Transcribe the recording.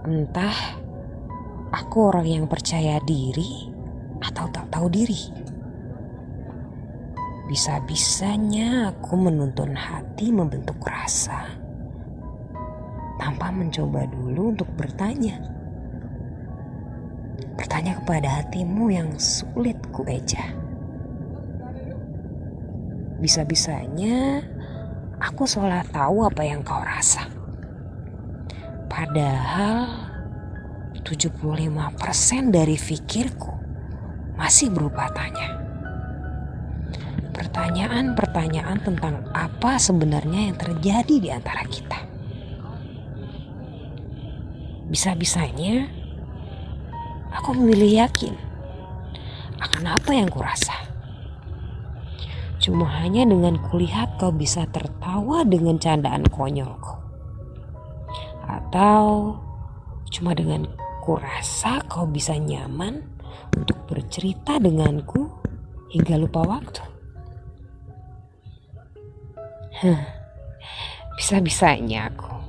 Entah aku orang yang percaya diri atau tak tahu diri. Bisa-bisanya aku menuntun hati membentuk rasa tanpa mencoba dulu untuk bertanya. Bertanya kepada hatimu yang sulit kueja. Bisa-bisanya aku seolah tahu apa yang kau rasa. Padahal 75% dari pikirku masih berupa tanya. Pertanyaan-pertanyaan tentang apa sebenarnya yang terjadi di antara kita. Bisa-bisanya aku memilih yakin akan apa yang kurasa. Cuma hanya dengan kulihat kau bisa tertawa dengan candaan konyolku. Atau cuma dengan kurasa kau bisa nyaman untuk bercerita denganku hingga lupa waktu. Bisa-bisanya aku